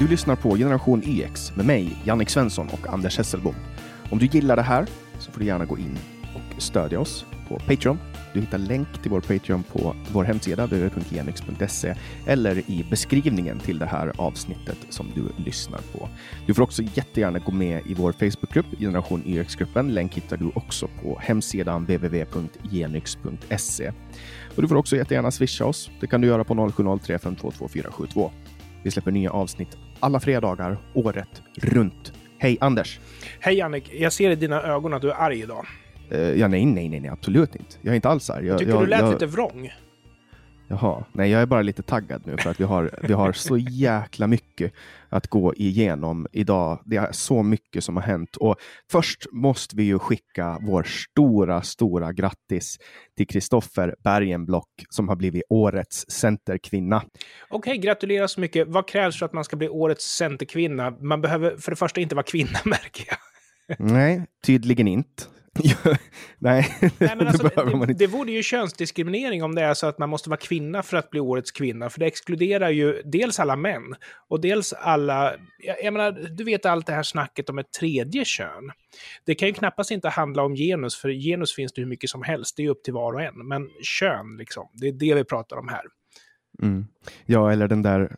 Du lyssnar på Generation EX med mig, Jannik Svensson och Anders Hesselbom. Om du gillar det här så får du gärna gå in och stödja oss på Patreon. Du hittar länk till vår Patreon på vår hemsida www.genix.se eller i beskrivningen till det här avsnittet som du lyssnar på. Du får också jättegärna gå med i vår Facebookgrupp, Generation e YX-gruppen. Länk hittar du också på hemsidan www.genix.se. Och du får också jättegärna swisha oss. Det kan du göra på 0703 Vi släpper nya avsnitt alla fredagar, året runt. Hej Anders! Hej Annik, jag ser i dina ögon att du är arg idag. Uh, ja, nej, nej, nej, nej, absolut inte. Jag är inte alls arg. Jag, tycker jag, du lät jag, lite vrång. Jaha, nej jag är bara lite taggad nu för att vi har, vi har så jäkla mycket att gå igenom idag. Det är så mycket som har hänt och först måste vi ju skicka vår stora, stora grattis till Kristoffer Bergenblock som har blivit årets centerkvinna. Okej, gratulerar så mycket. Vad krävs för att man ska bli årets centerkvinna? Man behöver för det första inte vara kvinna märker jag. Nej, tydligen inte. Nej, Nej men alltså, det, det, det vore ju könsdiskriminering om det är så att man måste vara kvinna för att bli årets kvinna. För det exkluderar ju dels alla män och dels alla... Jag, jag menar, du vet allt det här snacket om ett tredje kön. Det kan ju knappast inte handla om genus, för genus finns det hur mycket som helst. Det är upp till var och en. Men kön, liksom, det är det vi pratar om här. Mm. Ja, eller den där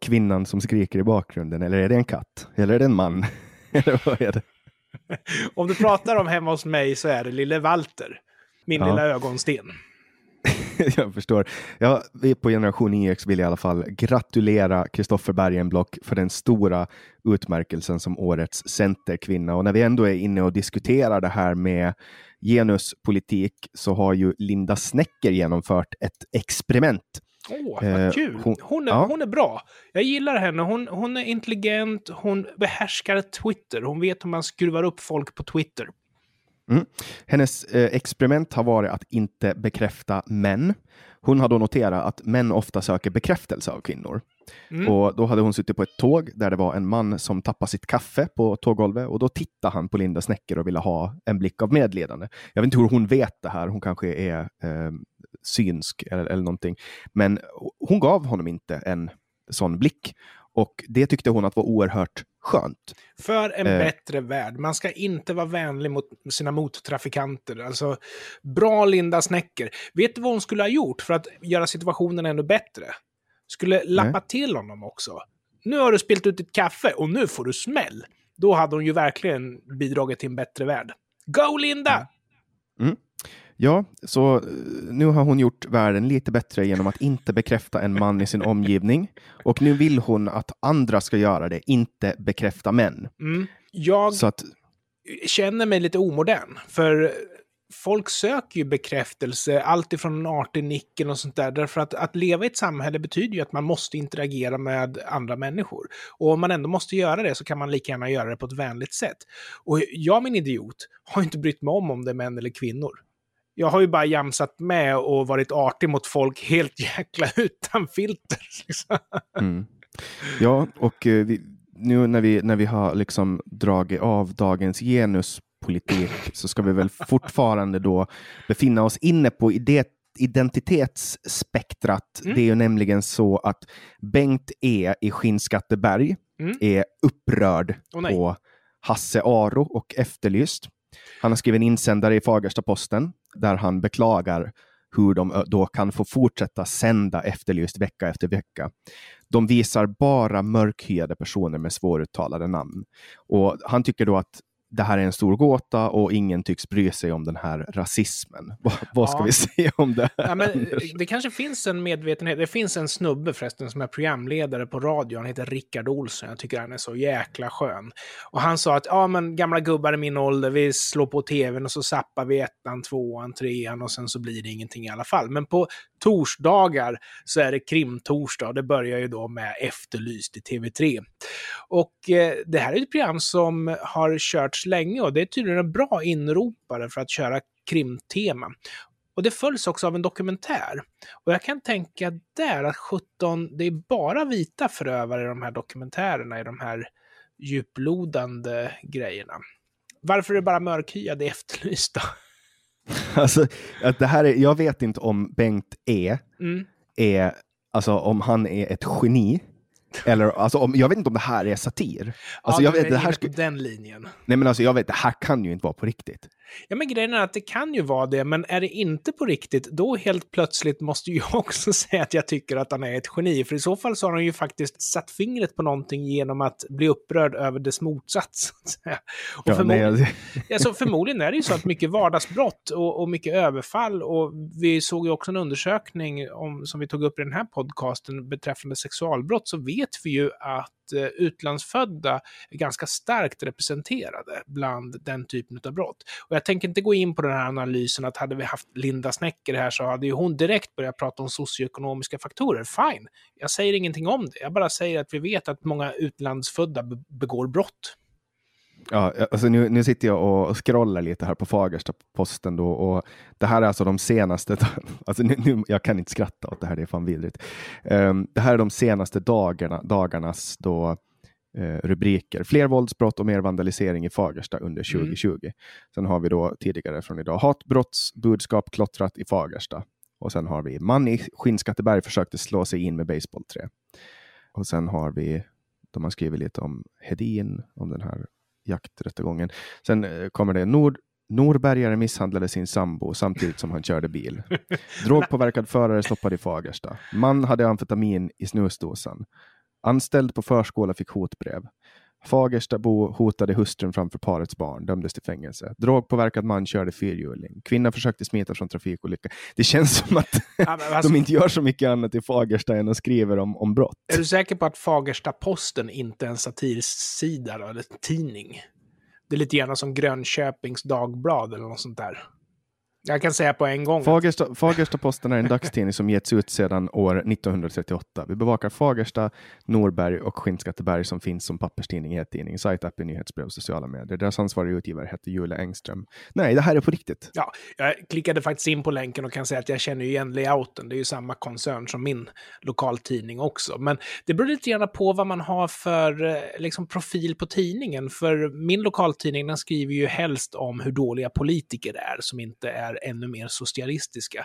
kvinnan som skriker i bakgrunden. Eller är det en katt? Eller är det en man? eller vad är det? Om du pratar om hemma hos mig så är det lille Walter. Min ja. lilla ögonsten. jag förstår. Ja, vi på Generation EX vill i alla fall gratulera Kristoffer Bergenblock för den stora utmärkelsen som årets centerkvinna. Och när vi ändå är inne och diskuterar det här med genuspolitik så har ju Linda Snäcker genomfört ett experiment Åh, oh, vad eh, kul! Hon, hon, är, ja. hon är bra. Jag gillar henne. Hon, hon är intelligent, hon behärskar Twitter. Hon vet hur man skruvar upp folk på Twitter. Mm. Hennes eh, experiment har varit att inte bekräfta män. Hon har då noterat att män ofta söker bekräftelse av kvinnor. Mm. Och då hade hon suttit på ett tåg där det var en man som tappade sitt kaffe på tåggolvet och då tittade han på Linda Snäcker och ville ha en blick av medledande. Jag vet inte hur hon vet det här. Hon kanske är eh, synsk eller, eller någonting. Men hon gav honom inte en sån blick. Och det tyckte hon att var oerhört skönt. För en eh. bättre värld. Man ska inte vara vänlig mot sina mottrafikanter. Alltså, bra Linda Snäcker. Vet du vad hon skulle ha gjort för att göra situationen ännu bättre? Skulle lappa Nej. till honom också. Nu har du spilt ut ditt kaffe och nu får du smäll. Då hade hon ju verkligen bidragit till en bättre värld. Go Linda! Mm. Mm. Ja, så eh, nu har hon gjort världen lite bättre genom att inte bekräfta en man i sin omgivning. Och nu vill hon att andra ska göra det, inte bekräfta män. Mm. Jag så att... känner mig lite omodern, för folk söker ju bekräftelse, alltifrån en artig nicken och sånt där. Därför att att leva i ett samhälle betyder ju att man måste interagera med andra människor. Och om man ändå måste göra det så kan man lika gärna göra det på ett vänligt sätt. Och jag, min idiot, har inte brytt mig om om det är män eller kvinnor jag har ju bara jamsat med och varit artig mot folk helt jäkla utan filter. Liksom. Mm. Ja, och eh, vi, nu när vi, när vi har liksom dragit av dagens genuspolitik så ska vi väl fortfarande då befinna oss inne på det identitetsspektrat. Mm. Det är ju nämligen så att Bengt E i Skinnskatteberg mm. är upprörd oh, på Hasse Aro och Efterlyst. Han har skrivit en insändare i Fagersta-Posten där han beklagar hur de då kan få fortsätta sända Efterlyst vecka efter vecka. De visar bara mörkhyade personer med svåruttalade namn. Och han tycker då att det här är en stor gåta och ingen tycks bry sig om den här rasismen. vad, vad ska ja. vi säga om det? Ja, men, det kanske finns en medvetenhet. Det finns en snubbe förresten som är programledare på radio. Han heter Rickard Olsson. Jag tycker han är så jäkla skön. Och han sa att ja, men gamla gubbar i min ålder, vi slår på tvn och så zappar vi ettan, tvåan, trean och sen så blir det ingenting i alla fall. Men på torsdagar så är det krimtorsdag och det börjar ju då med Efterlyst i TV3. Och eh, det här är ett program som har körts länge och det är tydligen en bra inropare för att köra krimtema. Och det följs också av en dokumentär. Och jag kan tänka där att 17, det är bara vita förövare i de här dokumentärerna, i de här djuplodande grejerna. Varför är det bara mörkhyade efterlysta? Alltså, att det här är, jag vet inte om Bengt E mm. är, alltså om han är ett geni Eller, alltså, om, jag vet inte om det här är satir. Alltså, ja, jag vet, det här på den linjen. Nej, men alltså, jag vet, det här kan ju inte vara på riktigt. Ja, men grejen är att det kan ju vara det, men är det inte på riktigt, då helt plötsligt måste jag också säga att jag tycker att han är ett geni. För i så fall så har han ju faktiskt satt fingret på någonting genom att bli upprörd över dess motsats. Och ja, förmodligen, nej, alltså, förmodligen är det ju så att mycket vardagsbrott och, och mycket överfall, och vi såg ju också en undersökning om, som vi tog upp i den här podcasten beträffande sexualbrott, så vet vi ju att Eh, utlandsfödda är ganska starkt representerade bland den typen av brott. Och jag tänker inte gå in på den här analysen att hade vi haft Linda Snäcker här så hade ju hon direkt börjat prata om socioekonomiska faktorer. Fine, jag säger ingenting om det. Jag bara säger att vi vet att många utlandsfödda begår brott. Ja, alltså nu, nu sitter jag och scrollar lite här på Fagersta-posten då och det här är alltså de senaste, alltså nu, nu, jag kan inte skratta åt det här, det är fan vidrigt. Um, det här är de senaste dagarna, dagarnas då, uh, rubriker. Fler våldsbrott och mer vandalisering i Fagersta under 2020. Mm. Sen har vi då tidigare från idag hatbrottsbudskap klottrat i Fagersta. Och sen har vi man i Skinnskatteberg försökte slå sig in med baseballträ. Och sen har vi, de har skrivit lite om Hedin, om den här jakträttegången. Sen eh, kommer det Nord, Norbergare misshandlade sin sambo samtidigt som han körde bil. Drogpåverkad förare stoppad i Fagersta. Man hade amfetamin i snusdosan. Anställd på förskola fick hotbrev. Fagerstabo hotade hustrun framför parets barn, dömdes till fängelse. Drogpåverkad man körde fyrhjuling. Kvinna försökte smita från trafikolycka. Det känns som att ja, alltså, de inte gör så mycket annat i Fagersta än att skriva om, om brott. Är du säker på att Fagersta-Posten inte är en satirsida eller tidning? Det är lite grann som Grönköpings Dagblad eller något sånt där. Jag kan säga på en gång. Fagersta, Fagersta-Posten är en dagstidning som getts ut sedan år 1938. Vi bevakar Fagersta, Norberg och Skinnskatteberg som finns som papperstidning, e-tidning, sajt, app, nyhetsbrev och sociala medier. Deras ansvariga utgivare heter Julia Engström. Nej, det här är på riktigt. Ja, jag klickade faktiskt in på länken och kan säga att jag känner igen layouten. Det är ju samma koncern som min lokaltidning också. Men det beror lite grann på vad man har för eh, liksom, profil på tidningen. För min lokaltidning den skriver ju helst om hur dåliga politiker är som inte är är ännu mer socialistiska.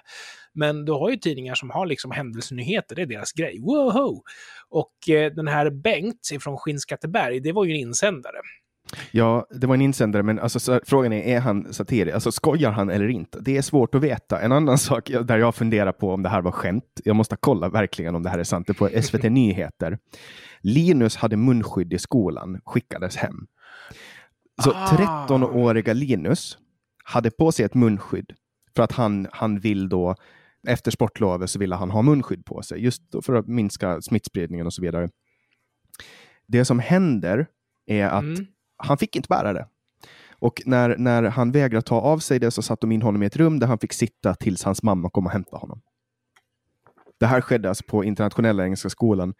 Men du har ju tidningar som har liksom händelsenyheter, det är deras grej. Woho! Och eh, den här Bengt från Skinnskatteberg, det var ju en insändare. Ja, det var en insändare, men alltså, frågan är, är han satirisk? Alltså skojar han eller inte? Det är svårt att veta. En annan sak där jag funderar på om det här var skämt, jag måste kolla verkligen om det här är sant, det är på SVT Nyheter. Linus hade munskydd i skolan, skickades hem. Så ah. 13-åriga Linus hade på sig ett munskydd för att han, han vill då efter sportlovet så ville han ha munskydd på sig just för att minska smittspridningen och så vidare. Det som händer är att mm. han fick inte bära det. Och när, när han vägrade ta av sig det så satte de in honom i ett rum där han fick sitta tills hans mamma kom och hämtade honom. Det här skedde alltså på Internationella Engelska Skolan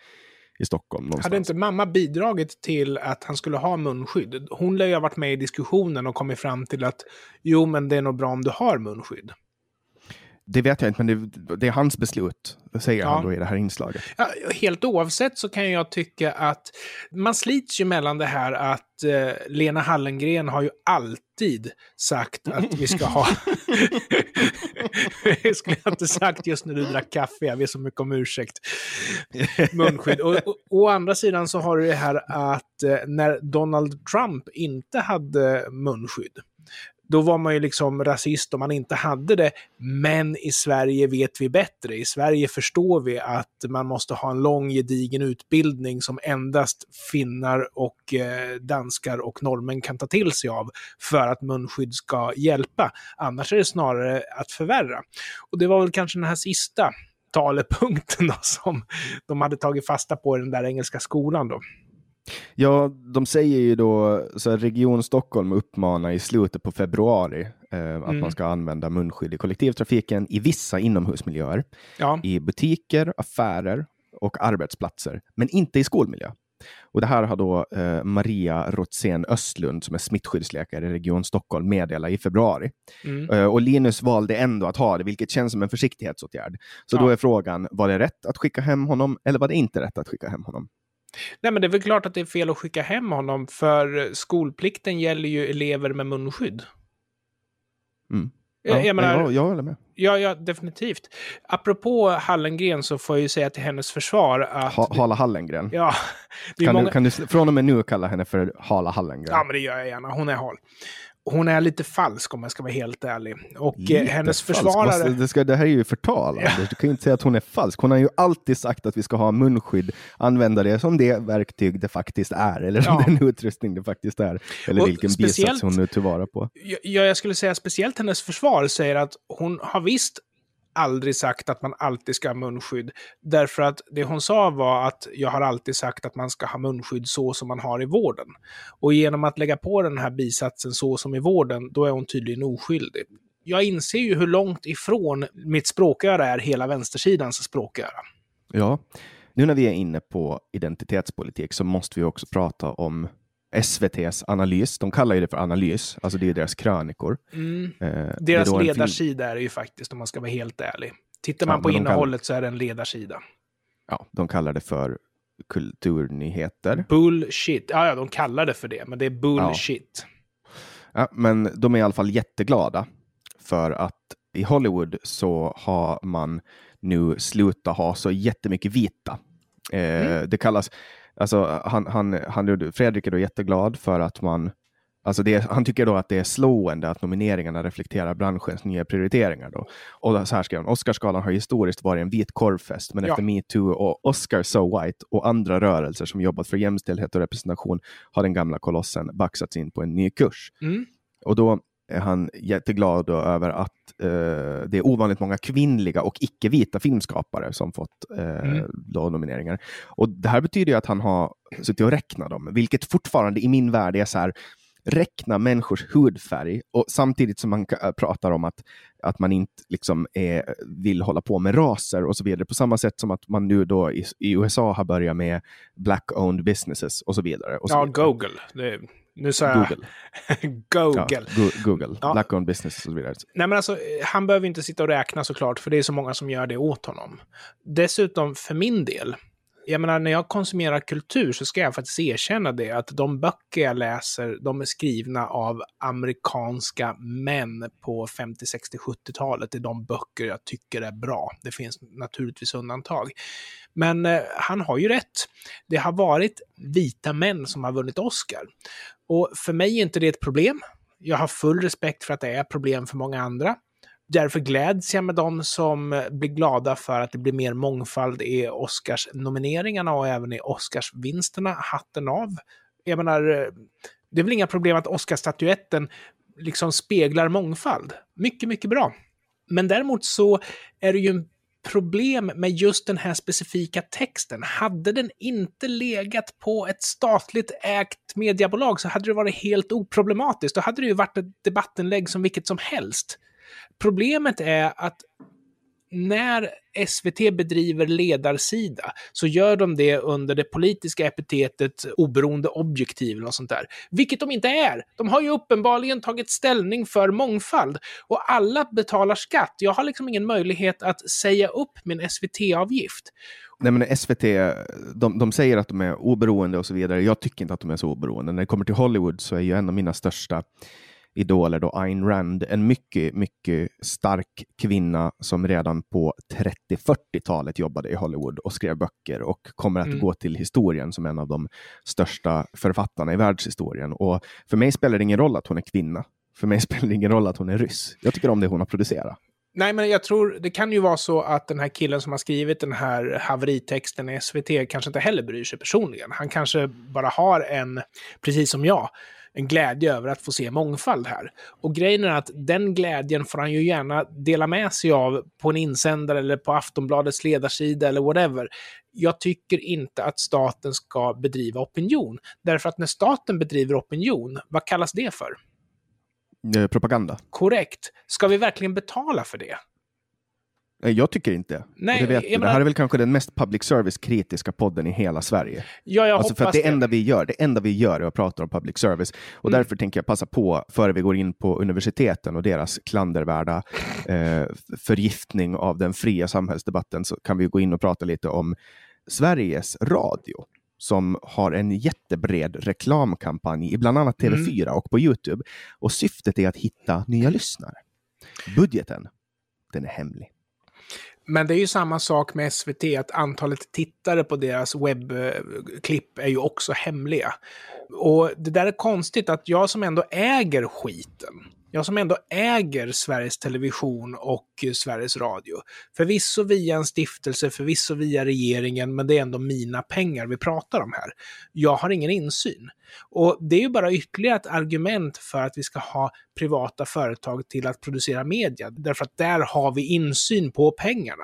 i Stockholm. Någonstans. Hade inte mamma bidragit till att han skulle ha munskydd? Hon lär ju ha varit med i diskussionen och kommit fram till att jo, men det är nog bra om du har munskydd. Det vet jag inte, men det, det är hans beslut, säger ja. han då i det här inslaget. Ja, helt oavsett så kan jag tycka att man slits ju mellan det här att eh, Lena Hallengren har ju alltid sagt att vi ska ha... det skulle jag inte sagt just när du drack kaffe, jag vet så mycket om ursäkt. Munskydd. Och, och, å andra sidan så har du det här att eh, när Donald Trump inte hade munskydd, då var man ju liksom rasist om man inte hade det. Men i Sverige vet vi bättre. I Sverige förstår vi att man måste ha en lång gedigen utbildning som endast finnar och eh, danskar och norrmän kan ta till sig av för att munskydd ska hjälpa. Annars är det snarare att förvärra. Och det var väl kanske den här sista talepunkten då, som de hade tagit fasta på i den där engelska skolan. Då. Ja, de säger ju då, så Region Stockholm uppmanar i slutet på februari eh, att mm. man ska använda munskydd i kollektivtrafiken i vissa inomhusmiljöer. Ja. I butiker, affärer och arbetsplatser, men inte i skolmiljö. Och det här har då eh, Maria Rotsén Östlund som är smittskyddsläkare i Region Stockholm meddelat i februari. Mm. Eh, och Linus valde ändå att ha det, vilket känns som en försiktighetsåtgärd. Så ja. då är frågan, var det rätt att skicka hem honom eller var det inte rätt att skicka hem honom? Nej, men det är väl klart att det är fel att skicka hem honom, för skolplikten gäller ju elever med munskydd. Mm. Ja, jag, menar, jag, jag håller med. Ja, ja, definitivt. Apropå Hallengren så får jag ju säga till hennes försvar att... Ha, Hala Hallengren? Ja. Kan, många... du, kan du från och med nu kalla henne för Hala Hallengren? Ja, men det gör jag gärna. Hon är hal hon är lite falsk om jag ska vara helt ärlig. Och eh, lite hennes falsk. försvarare... Det, ska, det, här är ju förtal, ja. Du kan ju inte säga att hon är falsk. Hon har ju alltid sagt att vi ska ha munskydd, använda det som det verktyg det faktiskt är, eller som ja. den utrustning det faktiskt är. Eller och vilken bisats hon nu tillvara på. Ja, jag skulle säga speciellt hennes försvar säger att hon har visst aldrig sagt att man alltid ska ha munskydd. Därför att det hon sa var att jag har alltid sagt att man ska ha munskydd så som man har i vården. Och genom att lägga på den här bisatsen så som i vården, då är hon tydligen oskyldig. Jag inser ju hur långt ifrån mitt språköra är hela vänstersidans språköra. Ja, nu när vi är inne på identitetspolitik så måste vi också prata om SVTs analys. De kallar ju det för analys, alltså det är deras krönikor. Mm. Eh, deras ledarsida är det ju faktiskt, om man ska vara helt ärlig. Tittar man ja, på innehållet kallar... så är det en ledarsida. Ja, de kallar det för kulturnyheter. Bullshit. Ja, ja, de kallar det för det, men det är bullshit. Ja. ja, men de är i alla fall jätteglada för att i Hollywood så har man nu slutat ha så jättemycket vita. Eh, mm. Det kallas Alltså, han, han, han, Fredrik är då jätteglad för att man Alltså det, han tycker då att det är slående att nomineringarna reflekterar branschens nya prioriteringar. Då. Och så här skrev han, Oscarsgalan har historiskt varit en vit korvfest, men ja. efter metoo och Oscar So White och andra rörelser som jobbat för jämställdhet och representation har den gamla kolossen baxats in på en ny kurs. Mm. Och då är han jätteglad över att eh, det är ovanligt många kvinnliga och icke-vita filmskapare som fått eh, mm. nomineringar. Och det här betyder att han har suttit och räknat dem, vilket fortfarande i min värld är så här, räkna människors hudfärg och samtidigt som man pratar om att, att man inte liksom är, vill hålla på med raser och så vidare. På samma sätt som att man nu då i, i USA har börjat med black-owned businesses och så vidare. Och så ja, vidare. Google. Det nu sa jag... Google. Google. Ja, Google. Ja. Black on business och så vidare. Nej, men alltså, han behöver inte sitta och räkna såklart, för det är så många som gör det åt honom. Dessutom, för min del, jag menar, när jag konsumerar kultur så ska jag faktiskt erkänna det, att de böcker jag läser, de är skrivna av amerikanska män på 50, 60, 70-talet. Det är de böcker jag tycker är bra. Det finns naturligtvis undantag. Men eh, han har ju rätt. Det har varit vita män som har vunnit Oscar. Och för mig är inte det ett problem. Jag har full respekt för att det är problem för många andra. Därför gläds jag med dem som blir glada för att det blir mer mångfald i Oscars-nomineringarna och även i Oscars-vinsterna. Hatten av. Jag menar, det är väl inga problem att Oscarsstatyetten liksom speglar mångfald. Mycket, mycket bra. Men däremot så är det ju en problem med just den här specifika texten. Hade den inte legat på ett statligt ägt mediebolag så hade det varit helt oproblematiskt. Då hade det ju varit ett debattinlägg som vilket som helst. Problemet är att när SVT bedriver ledarsida så gör de det under det politiska epitetet oberoende objektiv eller sånt där. Vilket de inte är. De har ju uppenbarligen tagit ställning för mångfald och alla betalar skatt. Jag har liksom ingen möjlighet att säga upp min SVT-avgift. Nej, men SVT, de, de säger att de är oberoende och så vidare. Jag tycker inte att de är så oberoende. När det kommer till Hollywood så är ju en av mina största idoler då Ayn Rand, en mycket, mycket stark kvinna som redan på 30-40-talet jobbade i Hollywood och skrev böcker och kommer att mm. gå till historien som en av de största författarna i världshistorien. Och för mig spelar det ingen roll att hon är kvinna. För mig spelar det ingen roll att hon är ryss. Jag tycker om det hon har producerat. Nej, men jag tror det kan ju vara så att den här killen som har skrivit den här haveritexten i SVT kanske inte heller bryr sig personligen. Han kanske bara har en, precis som jag, en glädje över att få se mångfald här. Och grejen är att den glädjen får han ju gärna dela med sig av på en insändare eller på Aftonbladets ledarsida eller whatever. Jag tycker inte att staten ska bedriva opinion. Därför att när staten bedriver opinion, vad kallas det för? Eh, propaganda. Korrekt. Ska vi verkligen betala för det? Jag tycker inte. Nej, det, vet det här är väl kanske den mest public service-kritiska podden i hela Sverige. Ja, jag alltså för att det, det enda vi gör, det enda vi gör är att prata om public service. Och mm. därför tänker jag passa på, före vi går in på universiteten och deras klandervärda eh, förgiftning av den fria samhällsdebatten, så kan vi gå in och prata lite om Sveriges Radio som har en jättebred reklamkampanj i bland annat TV4 mm. och på Youtube. Och syftet är att hitta nya lyssnare. budgeten, den är hemlig. Men det är ju samma sak med SVT, att antalet tittare på deras webbklipp är ju också hemliga. Och det där är konstigt att jag som ändå äger skiten, jag som ändå äger Sveriges Television och Sveriges Radio. Förvisso via en stiftelse, förvisso via regeringen, men det är ändå mina pengar vi pratar om här. Jag har ingen insyn. Och det är ju bara ytterligare ett argument för att vi ska ha privata företag till att producera media, därför att där har vi insyn på pengarna.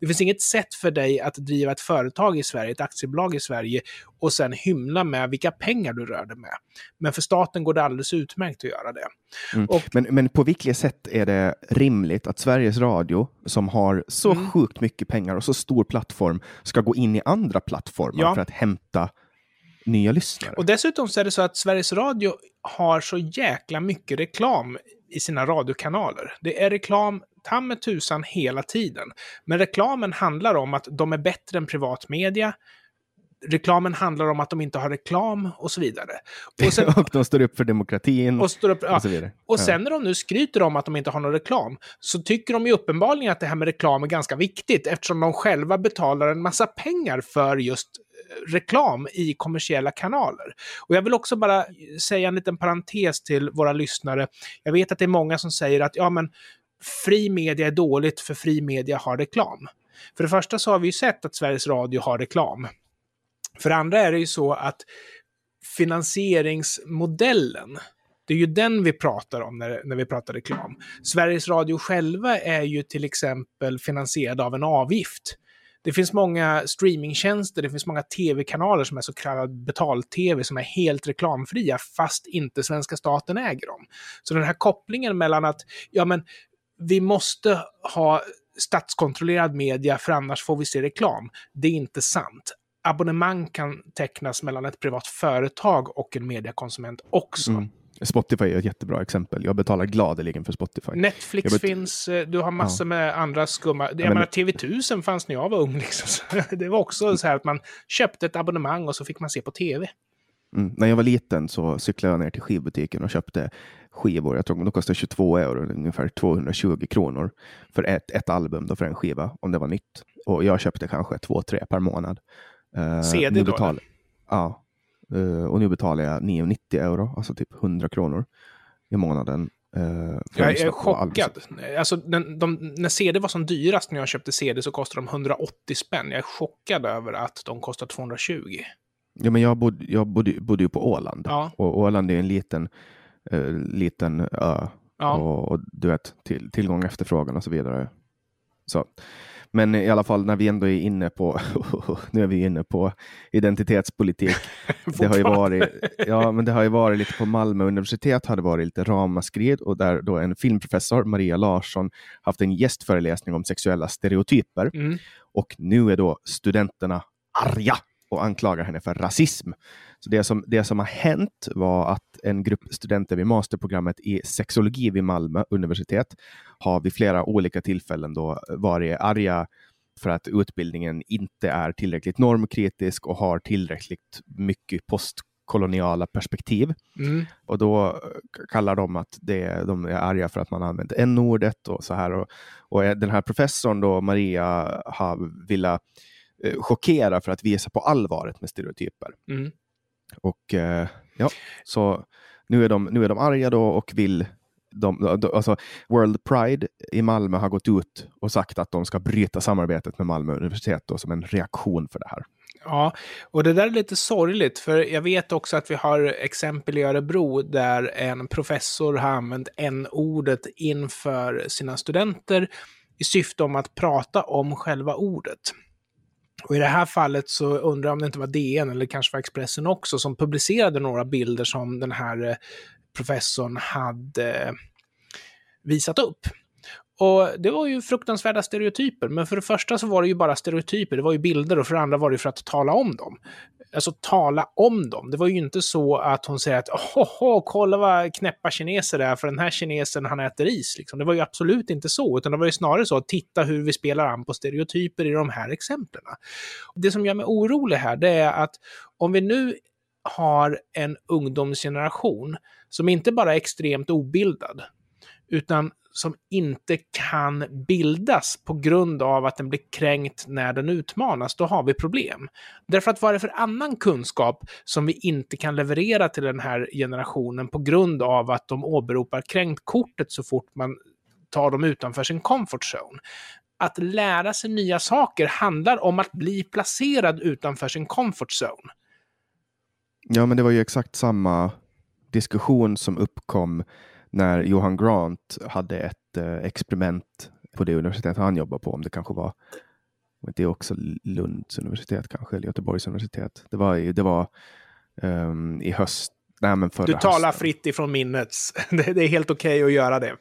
Det finns inget sätt för dig att driva ett företag i Sverige, ett aktiebolag i Sverige, och sen hymla med vilka pengar du rör dig med. Men för staten går det alldeles utmärkt att göra det. Mm. Och, men, men på vilket sätt är det rimligt att Sveriges Radio, som har så mm. sjukt mycket pengar och så stor plattform, ska gå in i andra plattformar ja. för att hämta nya lyssnare. Och dessutom så är det så att Sveriges Radio har så jäkla mycket reklam i sina radiokanaler. Det är reklam ta med tusan hela tiden. Men reklamen handlar om att de är bättre än privat media. Reklamen handlar om att de inte har reklam och så vidare. Och, sen, och de står upp för demokratin och, står upp, ja. och så vidare. Och sen när de nu skryter om att de inte har någon reklam så tycker de ju uppenbarligen att det här med reklam är ganska viktigt eftersom de själva betalar en massa pengar för just reklam i kommersiella kanaler. Och jag vill också bara eh, säga en liten parentes till våra lyssnare. Jag vet att det är många som säger att ja, men fri media är dåligt för fri media har reklam. För det första så har vi ju sett att Sveriges Radio har reklam. För det andra är det ju så att finansieringsmodellen, det är ju den vi pratar om när, när vi pratar reklam. Sveriges Radio själva är ju till exempel finansierade av en avgift. Det finns många streamingtjänster, det finns många tv-kanaler som är så kallad betal-tv som är helt reklamfria fast inte svenska staten äger dem. Så den här kopplingen mellan att, ja men, vi måste ha statskontrollerad media för annars får vi se reklam. Det är inte sant. Abonnemang kan tecknas mellan ett privat företag och en mediekonsument också. Mm. Spotify är ett jättebra exempel. Jag betalar gladeligen för Spotify. Netflix finns, eh, du har massor ja. med andra skumma. Jag ja, menar, TV1000 fanns när jag var ung. Liksom. Det var också så här att man köpte ett abonnemang och så fick man se på TV. Mm. När jag var liten så cyklade jag ner till skivbutiken och köpte skivor. Jag tror de kostade 22 euro, ungefär 220 kronor för ett, ett album då för en skiva, om det var nytt. Och jag köpte kanske två, tre per månad. Uh, CD då? Betal... Ja, Uh, och nu betalar jag 9,90 euro, alltså typ 100 kronor i månaden. Uh, jag är chockad. Alltså, den, de, när CD var som dyrast när jag köpte CD så kostade de 180 spänn. Jag är chockad över att de kostar 220. Ja, men jag bodde, jag bodde, bodde ju på Åland ja. och Åland är en liten, uh, liten ö. Ja. Och, och, du vet, till, tillgång, efterfrågan och så vidare. Så men i alla fall när vi ändå är inne på, nu är vi inne på identitetspolitik. det har ju varit, ja, men det har ju varit lite på Malmö universitet har det varit lite ramaskrid och där då en filmprofessor, Maria Larsson, haft en gästföreläsning om sexuella stereotyper. Mm. Och nu är då studenterna arga och anklagar henne för rasism. Så det som, det som har hänt var att en grupp studenter vid masterprogrammet i sexologi vid Malmö universitet har vid flera olika tillfällen då varit arga för att utbildningen inte är tillräckligt normkritisk och har tillräckligt mycket postkoloniala perspektiv. Mm. Och då kallar de att det, de är arga för att man använt n-ordet och så här. Och, och den här professorn då, Maria, har velat eh, chockera för att visa på allvaret med stereotyper. Mm. Och eh, ja, så nu är, de, nu är de arga då och vill de, alltså World Pride i Malmö har gått ut och sagt att de ska bryta samarbetet med Malmö universitet då, som en reaktion för det här. Ja, och det där är lite sorgligt, för jag vet också att vi har exempel i Örebro där en professor har använt n-ordet inför sina studenter i syfte om att prata om själva ordet. Och i det här fallet så undrar jag om det inte var DN eller kanske var Expressen också som publicerade några bilder som den här eh, professorn hade eh, visat upp. Och det var ju fruktansvärda stereotyper, men för det första så var det ju bara stereotyper, det var ju bilder och för det andra var det för att tala om dem alltså tala om dem. Det var ju inte så att hon säger att oh, kolla vad knäppa kineser det är, för den här kinesen han äter is. Liksom. Det var ju absolut inte så, utan det var ju snarare så att titta hur vi spelar an på stereotyper i de här exemplen. Det som gör mig orolig här, det är att om vi nu har en ungdomsgeneration som inte bara är extremt obildad, utan som inte kan bildas på grund av att den blir kränkt när den utmanas, då har vi problem. Därför att vad är det för annan kunskap som vi inte kan leverera till den här generationen på grund av att de åberopar kränktkortet så fort man tar dem utanför sin comfort zone? Att lära sig nya saker handlar om att bli placerad utanför sin comfort zone. Ja, men det var ju exakt samma diskussion som uppkom när Johan Grant hade ett eh, experiment på det universitet han jobbar på, om det kanske var det är också Lunds universitet kanske, eller Göteborgs universitet. Det var, det var um, i höst. Nej, men förra du talar hösten. fritt ifrån minnet. Det, det är helt okej okay att göra det.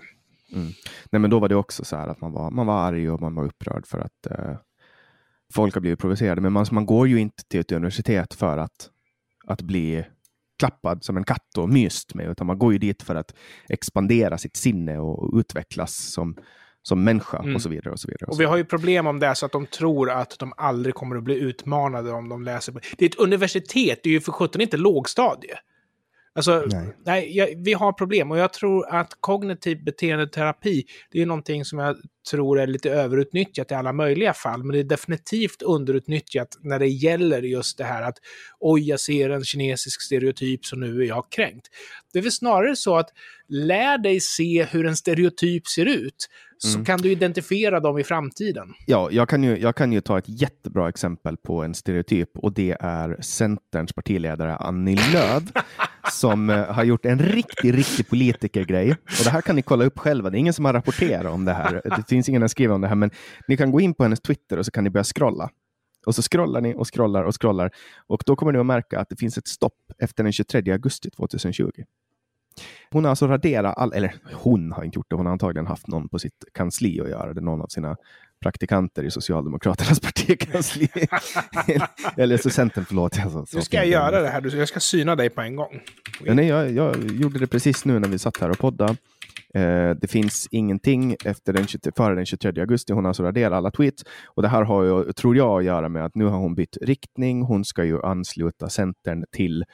Mm. Nej, men då var det också så här att man var, man var arg och man var upprörd för att uh, folk har blivit provocerade. Men man, man går ju inte till ett universitet för att, att bli klappad som en katt och myst med, utan man går ju dit för att expandera sitt sinne och utvecklas som, som människa mm. och så vidare. Och så vidare. Och, och vi har ju problem om det så att de tror att de aldrig kommer att bli utmanade om de läser. Det är ett universitet, det är ju för sjutton inte lågstadie. Alltså, nej. nej jag, vi har problem och jag tror att kognitiv beteendeterapi, det är någonting som jag tror är lite överutnyttjat i alla möjliga fall, men det är definitivt underutnyttjat när det gäller just det här att oj, jag ser en kinesisk stereotyp så nu är jag kränkt. Det är väl snarare så att lär dig se hur en stereotyp ser ut, så mm. kan du identifiera dem i framtiden. Ja, jag kan, ju, jag kan ju ta ett jättebra exempel på en stereotyp och det är Centerns partiledare Annie Lööf som eh, har gjort en riktig, riktig politikergrej. Och det här kan ni kolla upp själva. Det är ingen som har rapporterat om det här. Det finns ingen som skriver om det här, men ni kan gå in på hennes Twitter och så kan ni börja scrolla. Och så scrollar ni och scrollar och scrollar och då kommer ni att märka att det finns ett stopp efter den 23 augusti 2020. Hon har alltså raderat, all, eller hon har inte gjort det, hon har antagligen haft någon på sitt kansli att göra det, någon av sina praktikanter i Socialdemokraternas partikansli. eller så Centern, förlåt. Alltså, nu ska jag göra det här, jag ska syna dig på en gång. Ja, nej, jag, jag gjorde det precis nu när vi satt här och poddade. Eh, det finns ingenting efter den 20, före den 23 augusti. Hon har alltså raderat alla tweets. Och det här har ju, tror jag, att göra med att nu har hon bytt riktning. Hon ska ju ansluta Centern till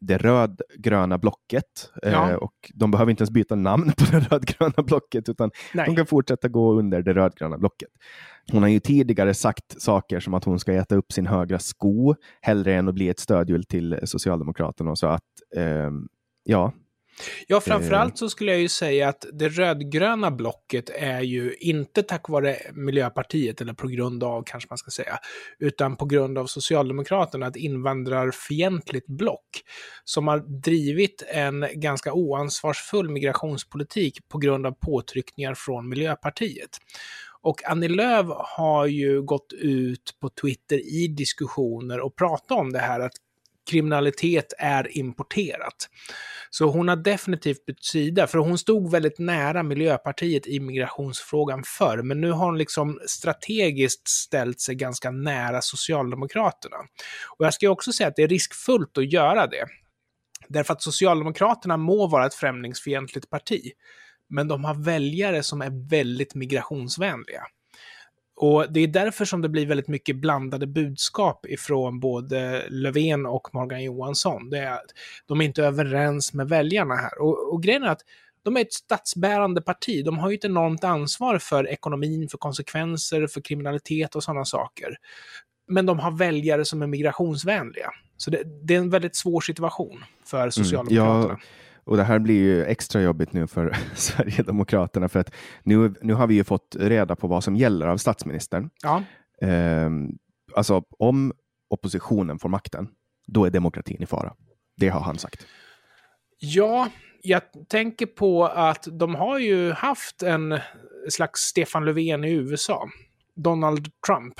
det rödgröna blocket. Eh, ja. Eh, och de behöver inte ens byta namn på det rödgröna blocket, utan Nej. de kan fortsätta gå under det rödgröna blocket. Hon har ju tidigare sagt saker som att hon ska äta upp sin högra sko hellre än att bli ett stödhjul till Socialdemokraterna. Så att, eh, ja, Ja, framförallt så skulle jag ju säga att det rödgröna blocket är ju inte tack vare Miljöpartiet, eller på grund av kanske man ska säga, utan på grund av Socialdemokraterna, ett invandrarfientligt block som har drivit en ganska oansvarsfull migrationspolitik på grund av påtryckningar från Miljöpartiet. Och Annie Lööf har ju gått ut på Twitter i diskussioner och pratat om det här att kriminalitet är importerat. Så hon har definitivt bytt sida, för hon stod väldigt nära Miljöpartiet i migrationsfrågan förr, men nu har hon liksom strategiskt ställt sig ganska nära Socialdemokraterna. Och jag ska också säga att det är riskfullt att göra det. Därför att Socialdemokraterna må vara ett främlingsfientligt parti, men de har väljare som är väldigt migrationsvänliga. Och det är därför som det blir väldigt mycket blandade budskap ifrån både Löfven och Morgan Johansson. Det är att de är inte överens med väljarna här. Och, och grejen är att de är ett statsbärande parti. De har ju ett enormt ansvar för ekonomin, för konsekvenser, för kriminalitet och sådana saker. Men de har väljare som är migrationsvänliga. Så det, det är en väldigt svår situation för Socialdemokraterna. Mm, ja och det här blir ju extra jobbigt nu för Sverigedemokraterna för att nu, nu har vi ju fått reda på vad som gäller av statsministern. Ja. Eh, alltså om oppositionen får makten, då är demokratin i fara. Det har han sagt. Ja, jag tänker på att de har ju haft en slags Stefan Löfven i USA. Donald Trump.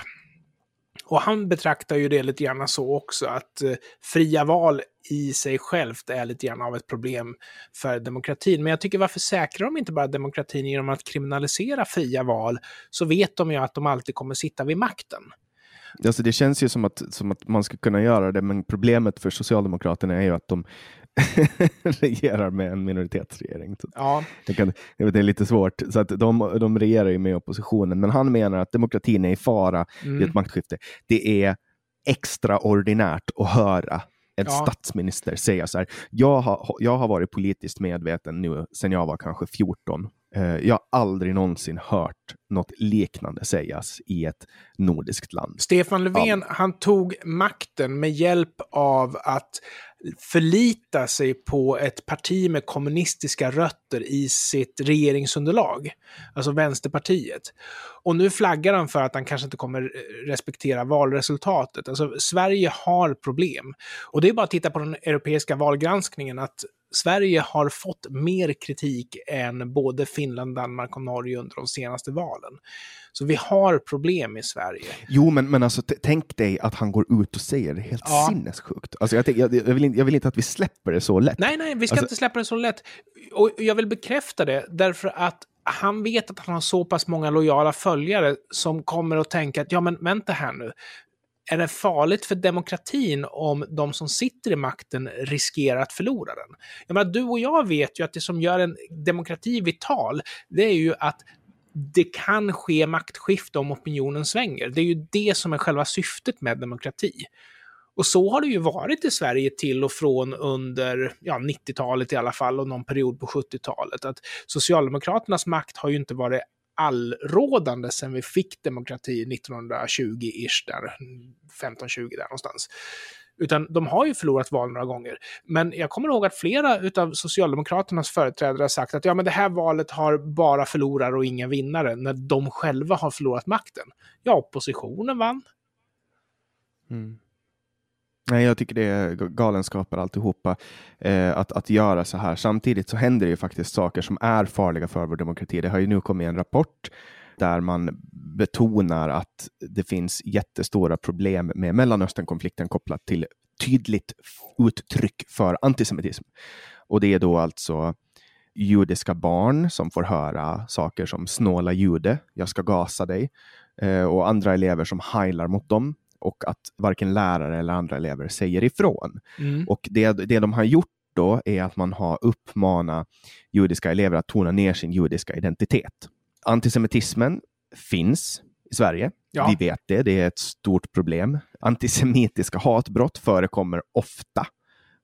Och han betraktar ju det lite grann så också, att eh, fria val i sig självt är lite grann av ett problem för demokratin. Men jag tycker varför säkrar de inte bara demokratin genom att kriminalisera fria val, så vet de ju att de alltid kommer sitta vid makten. Alltså det känns ju som att, som att man ska kunna göra det, men problemet för Socialdemokraterna är ju att de regerar med en minoritetsregering. Ja. Det, kan, det är lite svårt. Så att de, de regerar ju med oppositionen, men han menar att demokratin är i fara mm. i ett maktskifte. Det är extraordinärt att höra en ja. statsminister säga så här. Jag har, jag har varit politiskt medveten nu sedan jag var kanske 14 Eh, jag har aldrig någonsin hört något liknande sägas i ett nordiskt land. Stefan Löfven, All... han tog makten med hjälp av att förlita sig på ett parti med kommunistiska rötter i sitt regeringsunderlag, alltså Vänsterpartiet. Och nu flaggar han för att han kanske inte kommer respektera valresultatet. Alltså, Sverige har problem. Och det är bara att titta på den europeiska valgranskningen, att Sverige har fått mer kritik än både Finland, Danmark och Norge under de senaste valen. Så vi har problem i Sverige. Jo, men, men alltså, tänk dig att han går ut och säger det helt ja. sinnessjukt. Alltså, jag, jag, jag, vill inte, jag vill inte att vi släpper det så lätt. Nej, nej, vi ska alltså... inte släppa det så lätt. Och jag vill bekräfta det därför att han vet att han har så pass många lojala följare som kommer att tänka att ja, men vänta här nu är det farligt för demokratin om de som sitter i makten riskerar att förlora den? Jag menar, du och jag vet ju att det som gör en demokrati vital, det är ju att det kan ske maktskifte om opinionen svänger. Det är ju det som är själva syftet med demokrati. Och så har det ju varit i Sverige till och från under ja, 90-talet i alla fall och någon period på 70-talet. Att Socialdemokraternas makt har ju inte varit allrådande sen vi fick demokrati 1920-ish, där 15-20 där någonstans. Utan de har ju förlorat val några gånger. Men jag kommer ihåg att flera av Socialdemokraternas företrädare har sagt att ja, men det här valet har bara förlorare och inga vinnare, när de själva har förlorat makten. Ja, oppositionen vann. Mm. Nej, jag tycker det är galenskaper alltihopa eh, att, att göra så här. Samtidigt så händer det ju faktiskt saker som är farliga för vår demokrati. Det har ju nu kommit en rapport där man betonar att det finns jättestora problem med Mellanösternkonflikten kopplat till tydligt uttryck för antisemitism. Och det är då alltså judiska barn som får höra saker som snåla jude, jag ska gasa dig, eh, och andra elever som heilar mot dem och att varken lärare eller andra elever säger ifrån. Mm. Och det, det de har gjort då är att man har uppmanat judiska elever att tona ner sin judiska identitet. Antisemitismen finns i Sverige. Ja. Vi vet det, det är ett stort problem. Antisemitiska hatbrott förekommer ofta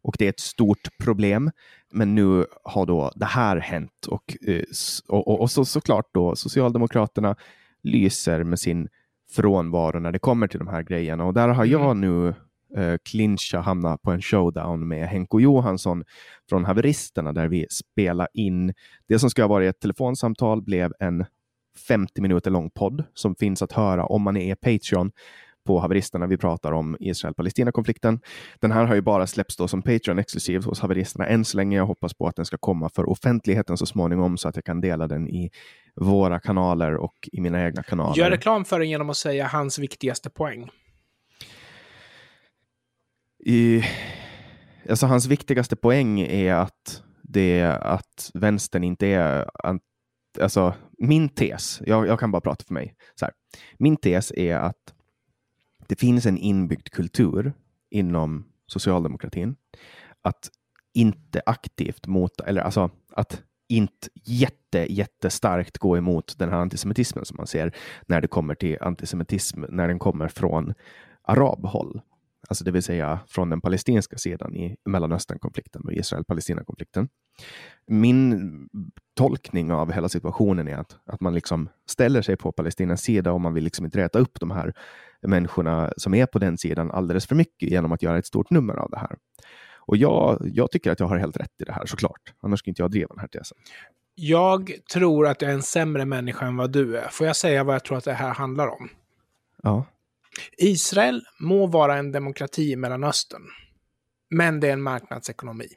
och det är ett stort problem. Men nu har då det här hänt och, eh, och, och, och så, såklart då Socialdemokraterna lyser med sin frånvaro när det kommer till de här grejerna. Och där har jag mm. nu eh, clincha hamnat på en showdown med Henko Johansson från Haveristerna där vi spelar in det som ska ha varit ett telefonsamtal blev en 50 minuter lång podd som finns att höra om man är Patreon på haveristerna. Vi pratar om Israel-Palestina-konflikten. Den här har ju bara släppts då som Patreon exklusivt hos haveristerna än så länge. Jag hoppas på att den ska komma för offentligheten så småningom så att jag kan dela den i våra kanaler och i mina egna kanaler. Gör reklam för den genom att säga hans viktigaste poäng. I, alltså hans viktigaste poäng är att, det, att vänstern inte är... Alltså, min tes, jag, jag kan bara prata för mig. Så här, min tes är att det finns en inbyggd kultur inom socialdemokratin att inte aktivt mota eller alltså att inte jätte, jättestarkt gå emot den här antisemitismen som man ser när det kommer till antisemitism, när den kommer från arabhåll. Alltså det vill säga från den palestinska sidan i Mellanösternkonflikten och Israel-Palestina-konflikten. Min tolkning av hela situationen är att, att man liksom ställer sig på Palestinas sida och man vill liksom inte räta upp de här människorna som är på den sidan alldeles för mycket genom att göra ett stort nummer av det här. Och jag, jag tycker att jag har helt rätt i det här såklart. Annars skulle inte jag driva den här tesen. Jag tror att jag är en sämre människa än vad du är. Får jag säga vad jag tror att det här handlar om? Ja. Israel må vara en demokrati i Mellanöstern, men det är en marknadsekonomi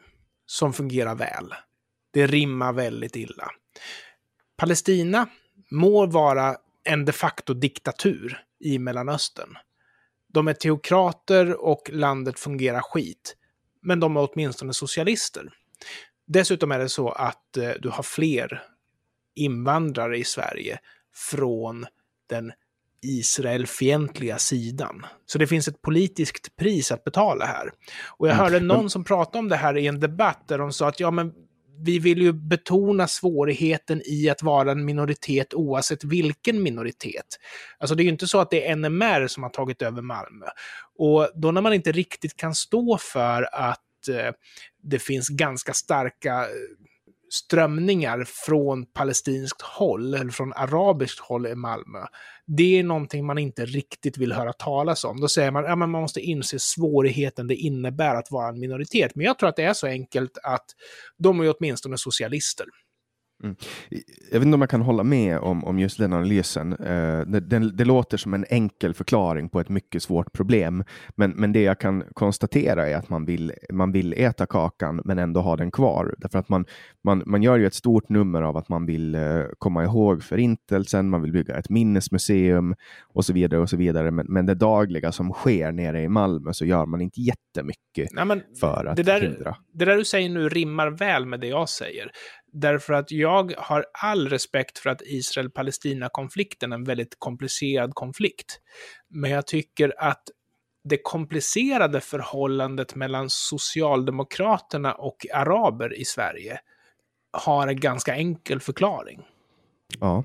som fungerar väl. Det rimmar väldigt illa. Palestina må vara en de facto diktatur i Mellanöstern. De är teokrater och landet fungerar skit. Men de är åtminstone socialister. Dessutom är det så att eh, du har fler invandrare i Sverige från den Israelfientliga sidan. Så det finns ett politiskt pris att betala här. Och jag mm. hörde någon som pratade om det här i en debatt där de sa att ja, men vi vill ju betona svårigheten i att vara en minoritet oavsett vilken minoritet. Alltså det är ju inte så att det är NMR som har tagit över Malmö. Och då när man inte riktigt kan stå för att eh, det finns ganska starka eh, strömningar från palestinskt håll, eller från arabiskt håll i Malmö, det är någonting man inte riktigt vill höra talas om. Då säger man att ja, man måste inse svårigheten det innebär att vara en minoritet. Men jag tror att det är så enkelt att de är åtminstone socialister. Mm. Jag vet inte om jag kan hålla med om, om just den analysen. Uh, det, det, det, låter som en enkel förklaring på ett mycket svårt problem. Men, men det jag kan konstatera är att man vill, man vill äta kakan men ändå ha den kvar. Därför att man, man, man gör ju ett stort nummer av att man vill uh, komma ihåg förintelsen, man vill bygga ett minnesmuseum och så vidare. och så vidare. Men, men det dagliga som sker nere i Malmö så gör man inte jättemycket Nej, för att det där, hindra. Det där du säger nu rimmar väl med det jag säger. Därför att jag har all respekt för att Israel-Palestina-konflikten är en väldigt komplicerad konflikt. Men jag tycker att det komplicerade förhållandet mellan Socialdemokraterna och araber i Sverige har en ganska enkel förklaring. Ja,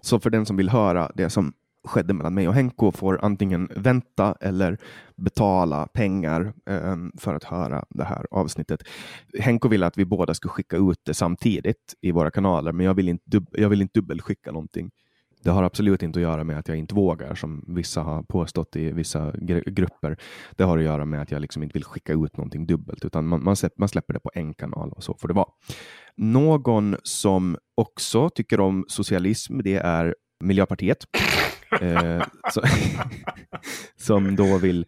så för den som vill höra det som skedde mellan mig och Henko får antingen vänta eller betala pengar eh, för att höra det här avsnittet. Henko ville att vi båda skulle skicka ut det samtidigt i våra kanaler, men jag vill inte, jag vill inte dubbelskicka någonting. Det har absolut inte att göra med att jag inte vågar, som vissa har påstått i vissa grupper. Det har att göra med att jag liksom inte vill skicka ut någonting dubbelt, utan man, man, släpper, man släpper det på en kanal och så får det vara. Någon som också tycker om socialism, det är Miljöpartiet eh, så, som då vill,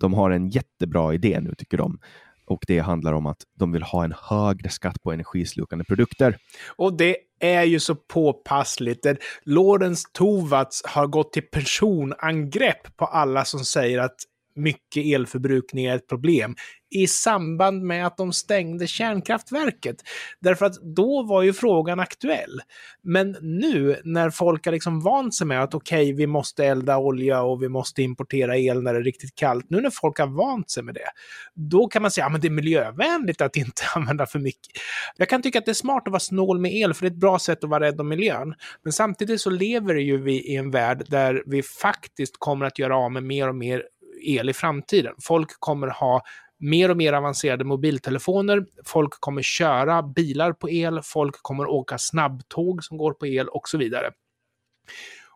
de har en jättebra idé nu tycker de. Och det handlar om att de vill ha en högre skatt på energislukande produkter. Och det är ju så påpassligt. Lorentz Tovatts har gått till personangrepp på alla som säger att mycket elförbrukning är ett problem i samband med att de stängde kärnkraftverket. Därför att då var ju frågan aktuell. Men nu när folk har liksom vant sig med att okej, okay, vi måste elda olja och vi måste importera el när det är riktigt kallt. Nu när folk har vant sig med det, då kan man säga att ja, det är miljövänligt att inte använda för mycket. Jag kan tycka att det är smart att vara snål med el, för det är ett bra sätt att vara rädd om miljön. Men samtidigt så lever ju vi i en värld där vi faktiskt kommer att göra av med mer och mer el i framtiden. Folk kommer ha mer och mer avancerade mobiltelefoner, folk kommer köra bilar på el, folk kommer åka snabbtåg som går på el och så vidare.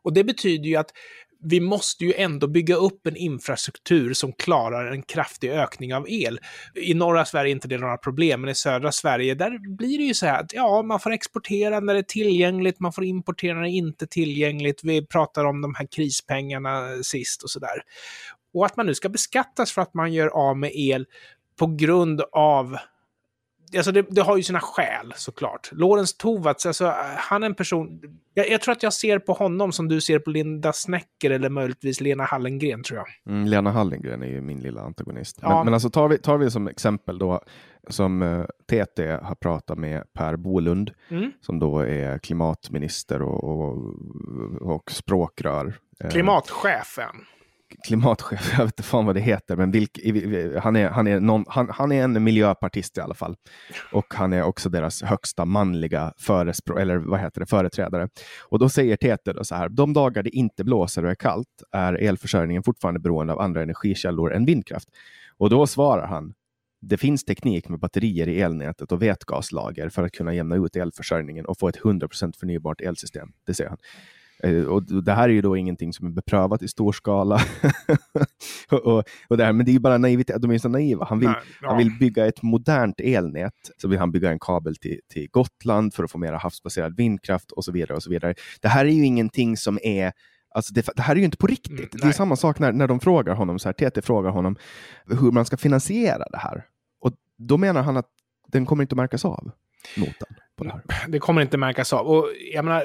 Och det betyder ju att vi måste ju ändå bygga upp en infrastruktur som klarar en kraftig ökning av el. I norra Sverige är inte det några problem, men i södra Sverige, där blir det ju så här att ja, man får exportera när det är tillgängligt, man får importera när det inte är tillgängligt. Vi pratar om de här krispengarna sist och så där. Och att man nu ska beskattas för att man gör av med el på grund av Alltså det, det, har ju sina skäl såklart. Lorentz Tovatts, alltså, han är en person... Jag, jag, tror att jag ser på honom som du ser på Linda Snäcker eller möjligtvis Lena Hallengren tror jag. Mm, Lena Hallengren är ju min lilla antagonist. Ja. Men, men, alltså tar vi, tar vi som exempel då som uh, eh, TT har pratat med Per Bolund mm. som då är klimatminister och, och, och språkrör. Eh, Klimatchefen klimatchef, jag vet inte fan vad det heter, men vilk, han, är, han, är någon, han, han är en miljöpartist i alla fall. Och han är också deras högsta manliga förespro, eller vad heter det, företrädare. Och då säger Tete då så här, de dagar det inte blåser och är kallt är elförsörjningen fortfarande beroende av andra energikällor än vindkraft. Och då svarar han, det finns teknik med batterier i elnätet och vätgaslager för att kunna jämna ut elförsörjningen och få ett 100% förnybart elsystem. Det säger han. Eh, och det här är ju då ingenting som är beprövat i stor skala. och, och det här, men det är bara naivitet, de är så naiva. Han vill, Nej, ja. han vill bygga ett modernt elnät, så vill han bygga en kabel till, till Gotland för att få mer havsbaserad vindkraft och så vidare. och så vidare. Det här är ju ingenting som är Alltså det, det, här är ju inte på riktigt. Mm, det är samma sak när, när de frågar honom, så här, TT frågar honom hur man ska finansiera det här. Och då menar han att den kommer inte att märkas av, notan. På det, här. det kommer inte märkas av. Och jag menar,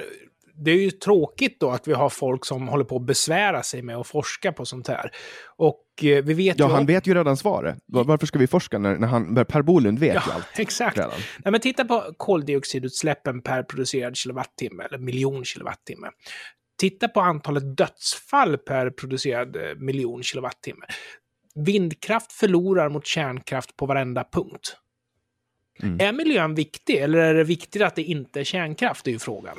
det är ju tråkigt då att vi har folk som håller på att besvära sig med att forska på sånt här. Och eh, vi vet ja, ju... han vet ju redan svaret. Varför ska vi forska när, när han, Per Bolund vet ja, ju allt. Exakt. Redan. Nej, men titta på koldioxidutsläppen per producerad kilowattimme, eller miljon kilowattimme. Titta på antalet dödsfall per producerad eh, miljon kilowattimme. Vindkraft förlorar mot kärnkraft på varenda punkt. Mm. Är miljön viktig eller är det viktigt att det inte är kärnkraft? Det är ju frågan.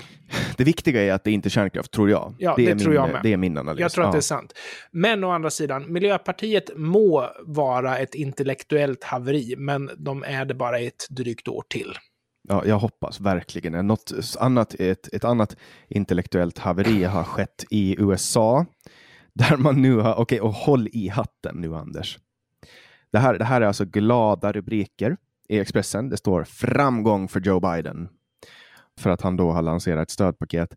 Det viktiga är att det inte är kärnkraft, tror jag. Ja, det, det är tror min, jag med. Det är min analys. Jag tror att ja. det är sant. Men å andra sidan, Miljöpartiet må vara ett intellektuellt haveri, men de är det bara ett drygt år till. Ja, jag hoppas verkligen. Något annat, ett, ett annat intellektuellt haveri har skett i USA. Där man nu har, okej, okay, och håll i hatten nu Anders. Det här, det här är alltså glada rubriker i Expressen. Det står framgång för Joe Biden. För att han då har lanserat ett stödpaket.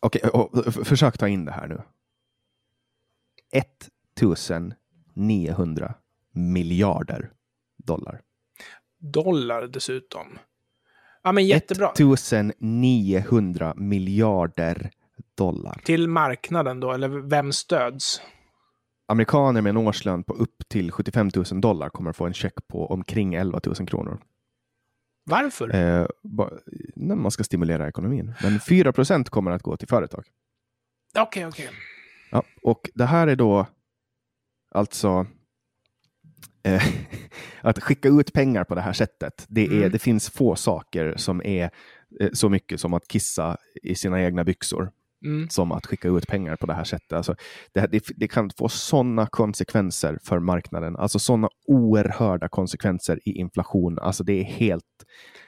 Okej, okay, försök ta in det här nu. 1900 miljarder dollar. Dollar dessutom. Ja, men jättebra. 1900 miljarder dollar. Till marknaden då, eller vem stöds? Amerikaner med en årslön på upp till 75 000 dollar kommer få en check på omkring 11 000 kronor. Varför? Eh, när man ska stimulera ekonomin. Men 4 procent kommer att gå till företag. Okej, okay, okej. Okay. Ja, och det här är då alltså eh, att skicka ut pengar på det här sättet. Det, är, mm. det finns få saker som är eh, så mycket som att kissa i sina egna byxor. Mm. som att skicka ut pengar på det här sättet. Alltså, det, det, det kan få sådana konsekvenser för marknaden, alltså sådana oerhörda konsekvenser i inflation. Alltså det är helt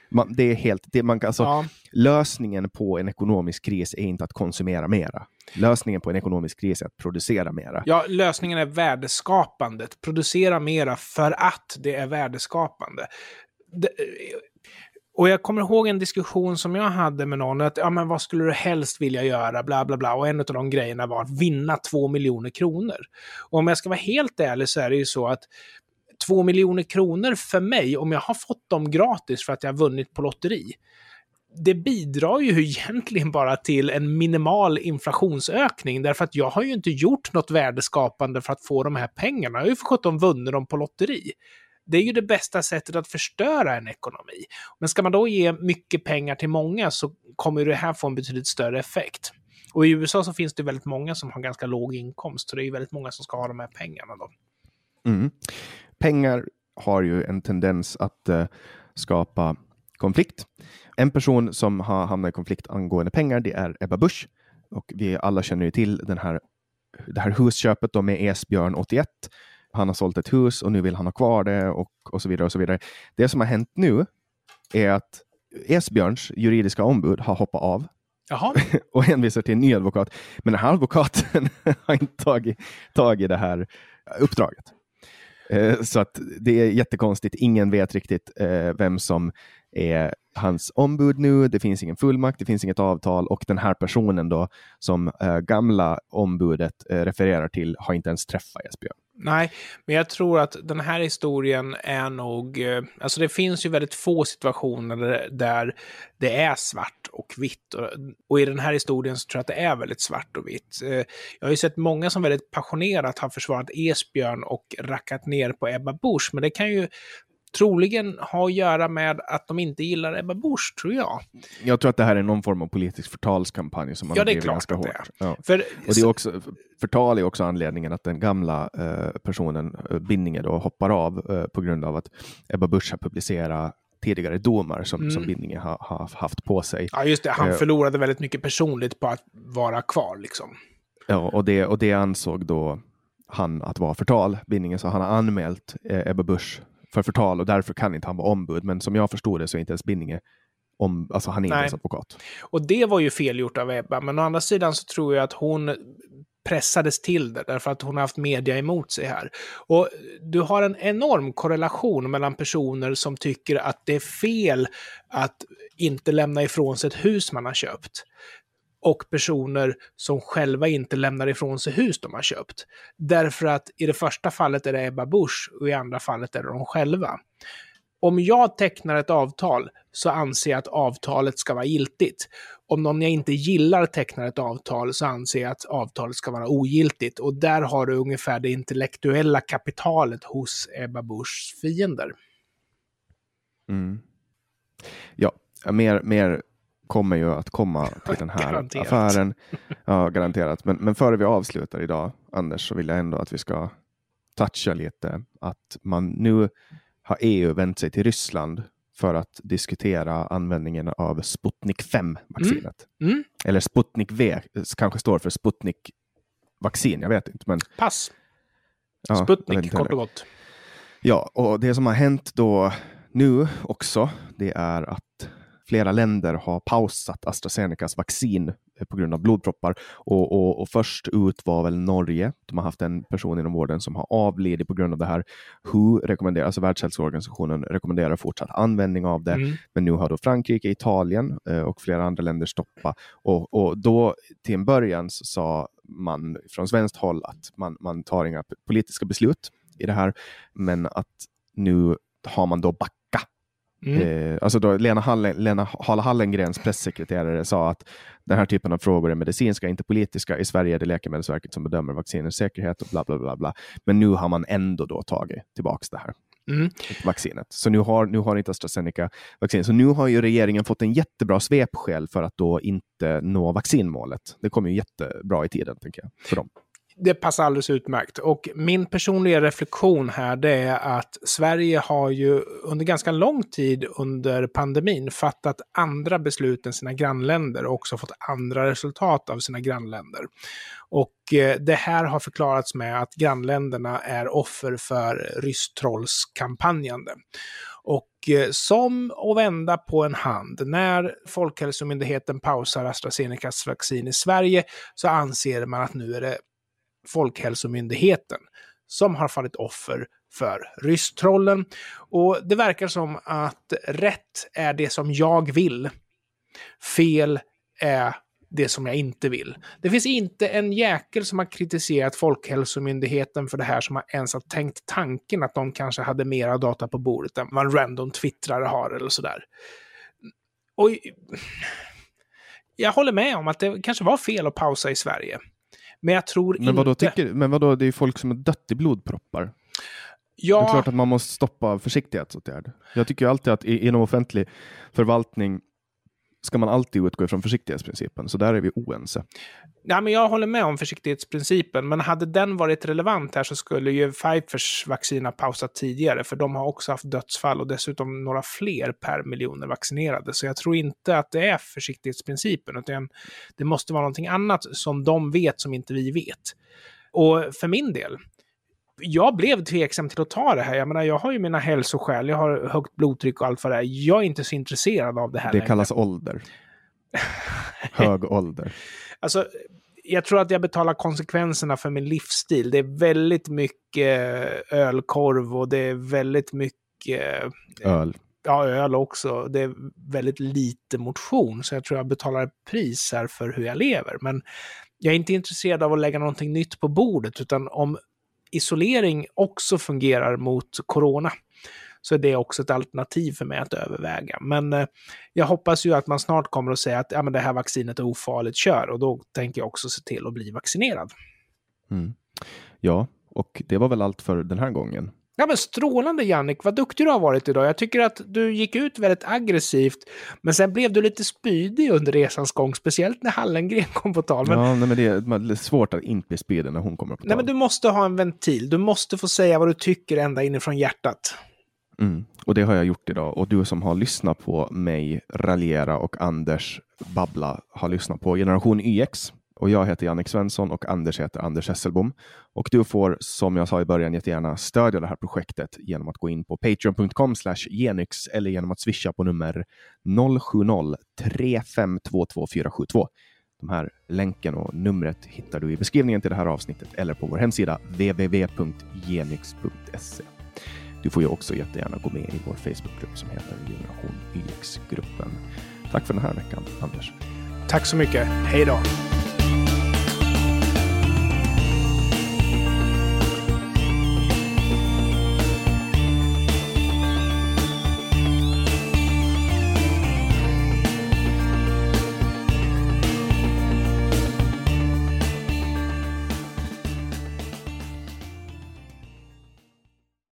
man, det är helt, det man, alltså, ja. Lösningen på en ekonomisk kris är inte att konsumera mera. Lösningen på en ekonomisk kris är att producera mera. Ja, lösningen är värdeskapandet. Producera mera för att det är värdeskapande. Och jag kommer ihåg en diskussion som jag hade med någon, att ja, men vad skulle du helst vilja göra, bla bla bla. Och en av de grejerna var att vinna två miljoner kronor. Och om jag ska vara helt ärlig så är det ju så att två miljoner kronor för mig, om jag har fått dem gratis för att jag har vunnit på lotteri, det bidrar ju egentligen bara till en minimal inflationsökning, därför att jag har ju inte gjort något värdeskapande för att få de här pengarna. Jag har ju för sjutton vunnit dem på lotteri. Det är ju det bästa sättet att förstöra en ekonomi. Men ska man då ge mycket pengar till många så kommer det här få en betydligt större effekt. Och i USA så finns det väldigt många som har ganska låg inkomst, så det är ju väldigt många som ska ha de här pengarna då. Mm. Pengar har ju en tendens att uh, skapa konflikt. En person som har hamnat i konflikt angående pengar, det är Ebba Busch. Och vi alla känner ju till den här, det här husköpet då med Esbjörn 81. Han har sålt ett hus och nu vill han ha kvar det och, och så vidare. och så vidare. Det som har hänt nu är att Esbjörns juridiska ombud har hoppat av Jaha. och hänvisar till en ny advokat. Men den här advokaten har inte tagit tag i det här uppdraget. Eh, så att det är jättekonstigt. Ingen vet riktigt eh, vem som är hans ombud nu. Det finns ingen fullmakt, det finns inget avtal och den här personen då som eh, gamla ombudet refererar till har inte ens träffat Esbjörn. Nej, men jag tror att den här historien är nog... Eh, alltså det finns ju väldigt få situationer där det är svart och vitt. Och, och, i den här historien så tror jag att det är väldigt svart och vitt. Eh, jag har ju sett många som väldigt passionerat har försvarat Esbjörn och rackat ner på Ebba Busch, men det kan ju troligen ha att göra med att de inte gillar Ebba Busch, tror jag. Jag tror att det här är någon form av politisk förtalskampanj som man ja, har drivit ganska hårt. Ja. För, och det är också, förtal är också anledningen att den gamla eh, personen, eh, Binninge, då, hoppar av eh, på grund av att Ebba Busch har publicerat tidigare domar som, mm. som Binninge har, har, haft på sig. Ja, just det. Han eh, förlorade väldigt mycket personligt på att vara kvar. Liksom. Ja, och det, och det ansåg då han att vara förtal, Binninge, så han har anmält eh, Ebba Busch för förtal och därför kan inte han vara ombud. Men som jag förstod det så är inte ens Binninge om, alltså han är inte ens advokat. Och det var ju fel gjort av Ebba, men å andra sidan så tror jag att hon pressades till det därför att hon har haft media emot sig här. Och du har en enorm korrelation mellan personer som tycker att det är fel att inte lämna ifrån sig ett hus man har köpt och personer som själva inte lämnar ifrån sig hus de har köpt. Därför att i det första fallet är det Ebba Busch och i andra fallet är det de själva. Om jag tecknar ett avtal så anser jag att avtalet ska vara giltigt. Om någon jag inte gillar tecknar ett avtal så anser jag att avtalet ska vara ogiltigt. Och där har du ungefär det intellektuella kapitalet hos Ebba Buschs fiender. Mm. Ja, mer, mer kommer ju att komma till den här garanterat. affären. Ja, garanterat. Men, men före vi avslutar idag, Anders, så vill jag ändå att vi ska toucha lite att man nu har EU vänt sig till Ryssland för att diskutera användningen av Sputnik 5-vaccinet. Mm. Mm. Eller Sputnik V kanske står för Sputnik-vaccin, jag vet inte. Men... Pass. Ja, Sputnik, kort och gott. Ja, och det som har hänt då nu också, det är att flera länder har pausat AstraZenecas vaccin eh, på grund av blodproppar. Och, och, och, först ut var väl Norge. De har haft en person inom vården som har avlidit på grund av det här. WHO rekommenderar, alltså Världshälsoorganisationen rekommenderar fortsatt användning av det. Mm. Men nu har då Frankrike, Italien eh, och flera andra länder stoppat. Och, och då till en början så sa man från svenskt håll att man, man tar inga politiska beslut i det här, men att nu har man då backat Mm. Eh, alltså då Lena, Hallen, Lena Hala Hallengrens pressekreterare sa att den här typen av frågor är medicinska, inte politiska. I Sverige är det Läkemedelsverket som bedömer vaccinens säkerhet och bla bla bla. bla. Men nu har man ändå då tagit tillbaka det här. Mm. vaccinet. Så nu har, nu har inte AstraZeneca vaccin. Så nu har ju regeringen fått en jättebra svepskäl för att då inte nå vaccinmålet. Det kommer ju jättebra i tiden, tänker jag, för dem det passar alldeles utmärkt. Och min personliga reflektion här det är att Sverige har ju under ganska lång tid under pandemin fattat andra beslut än sina grannländer och också fått andra resultat av sina grannländer. Och eh, det här har förklarats med att grannländerna är offer för rysstrollskampanjande. Och eh, som att vända på en hand, när Folkhälsomyndigheten pausar AstraZenecas vaccin i Sverige så anser man att nu är det Folkhälsomyndigheten som har fallit offer för rysstrollen. Och det verkar som att rätt är det som jag vill. Fel är det som jag inte vill. Det finns inte en jäkel som har kritiserat Folkhälsomyndigheten för det här som har ens har tänkt tanken att de kanske hade mera data på bordet än vad random twittrare har eller sådär. Och jag håller med om att det kanske var fel att pausa i Sverige. Men jag tror men vadå, inte... Tycker, men vadå, det är folk som är dött i blodproppar. Ja. Det är klart att man måste stoppa försiktighetsåtgärd. Jag tycker alltid att inom offentlig förvaltning ska man alltid utgå ifrån försiktighetsprincipen, så där är vi oense. Ja, men jag håller med om försiktighetsprincipen, men hade den varit relevant här så skulle ju Pfizers vaccin ha pausat tidigare, för de har också haft dödsfall och dessutom några fler per miljoner vaccinerade. Så jag tror inte att det är försiktighetsprincipen, utan det måste vara någonting annat som de vet som inte vi vet. Och för min del, jag blev tveksam till att ta det här. Jag menar, jag har ju mina hälsoskäl, jag har högt blodtryck och allt vad det är. Jag är inte så intresserad av det här Det längre. kallas ålder. Hög ålder. Alltså, jag tror att jag betalar konsekvenserna för min livsstil. Det är väldigt mycket ölkorv och det är väldigt mycket... Öl. Ja, öl också. Det är väldigt lite motion, så jag tror jag betalar ett pris här för hur jag lever. Men jag är inte intresserad av att lägga någonting nytt på bordet, utan om isolering också fungerar mot corona så är det också ett alternativ för mig att överväga. Men eh, jag hoppas ju att man snart kommer att säga att ja, men det här vaccinet är ofarligt, kör. Och då tänker jag också se till att bli vaccinerad. Mm. Ja, och det var väl allt för den här gången. Ja, men strålande Jannik, vad duktig du har varit idag. Jag tycker att du gick ut väldigt aggressivt, men sen blev du lite spydig under resans gång, speciellt när Hallengren kom på tal. Men... Ja, nej, men det är svårt att inte bli spydig när hon kommer på tal. Nej, men du måste ha en ventil. Du måste få säga vad du tycker ända inifrån hjärtat. Mm, och det har jag gjort idag. Och du som har lyssnat på mig raljera och Anders babbla har lyssnat på Generation YX. Och jag heter Jannik Svensson och Anders heter Anders Hesselbom. Och du får, som jag sa i början, jättegärna stödja det här projektet genom att gå in på patreon.com genyx eller genom att swisha på nummer 070-3522472. De här länken och numret hittar du i beskrivningen till det här avsnittet eller på vår hemsida www.genyx.se. Du får ju också jättegärna gå med i vår Facebookgrupp som heter Generation YX-gruppen. Tack för den här veckan, Anders. Tack så mycket. Hej då!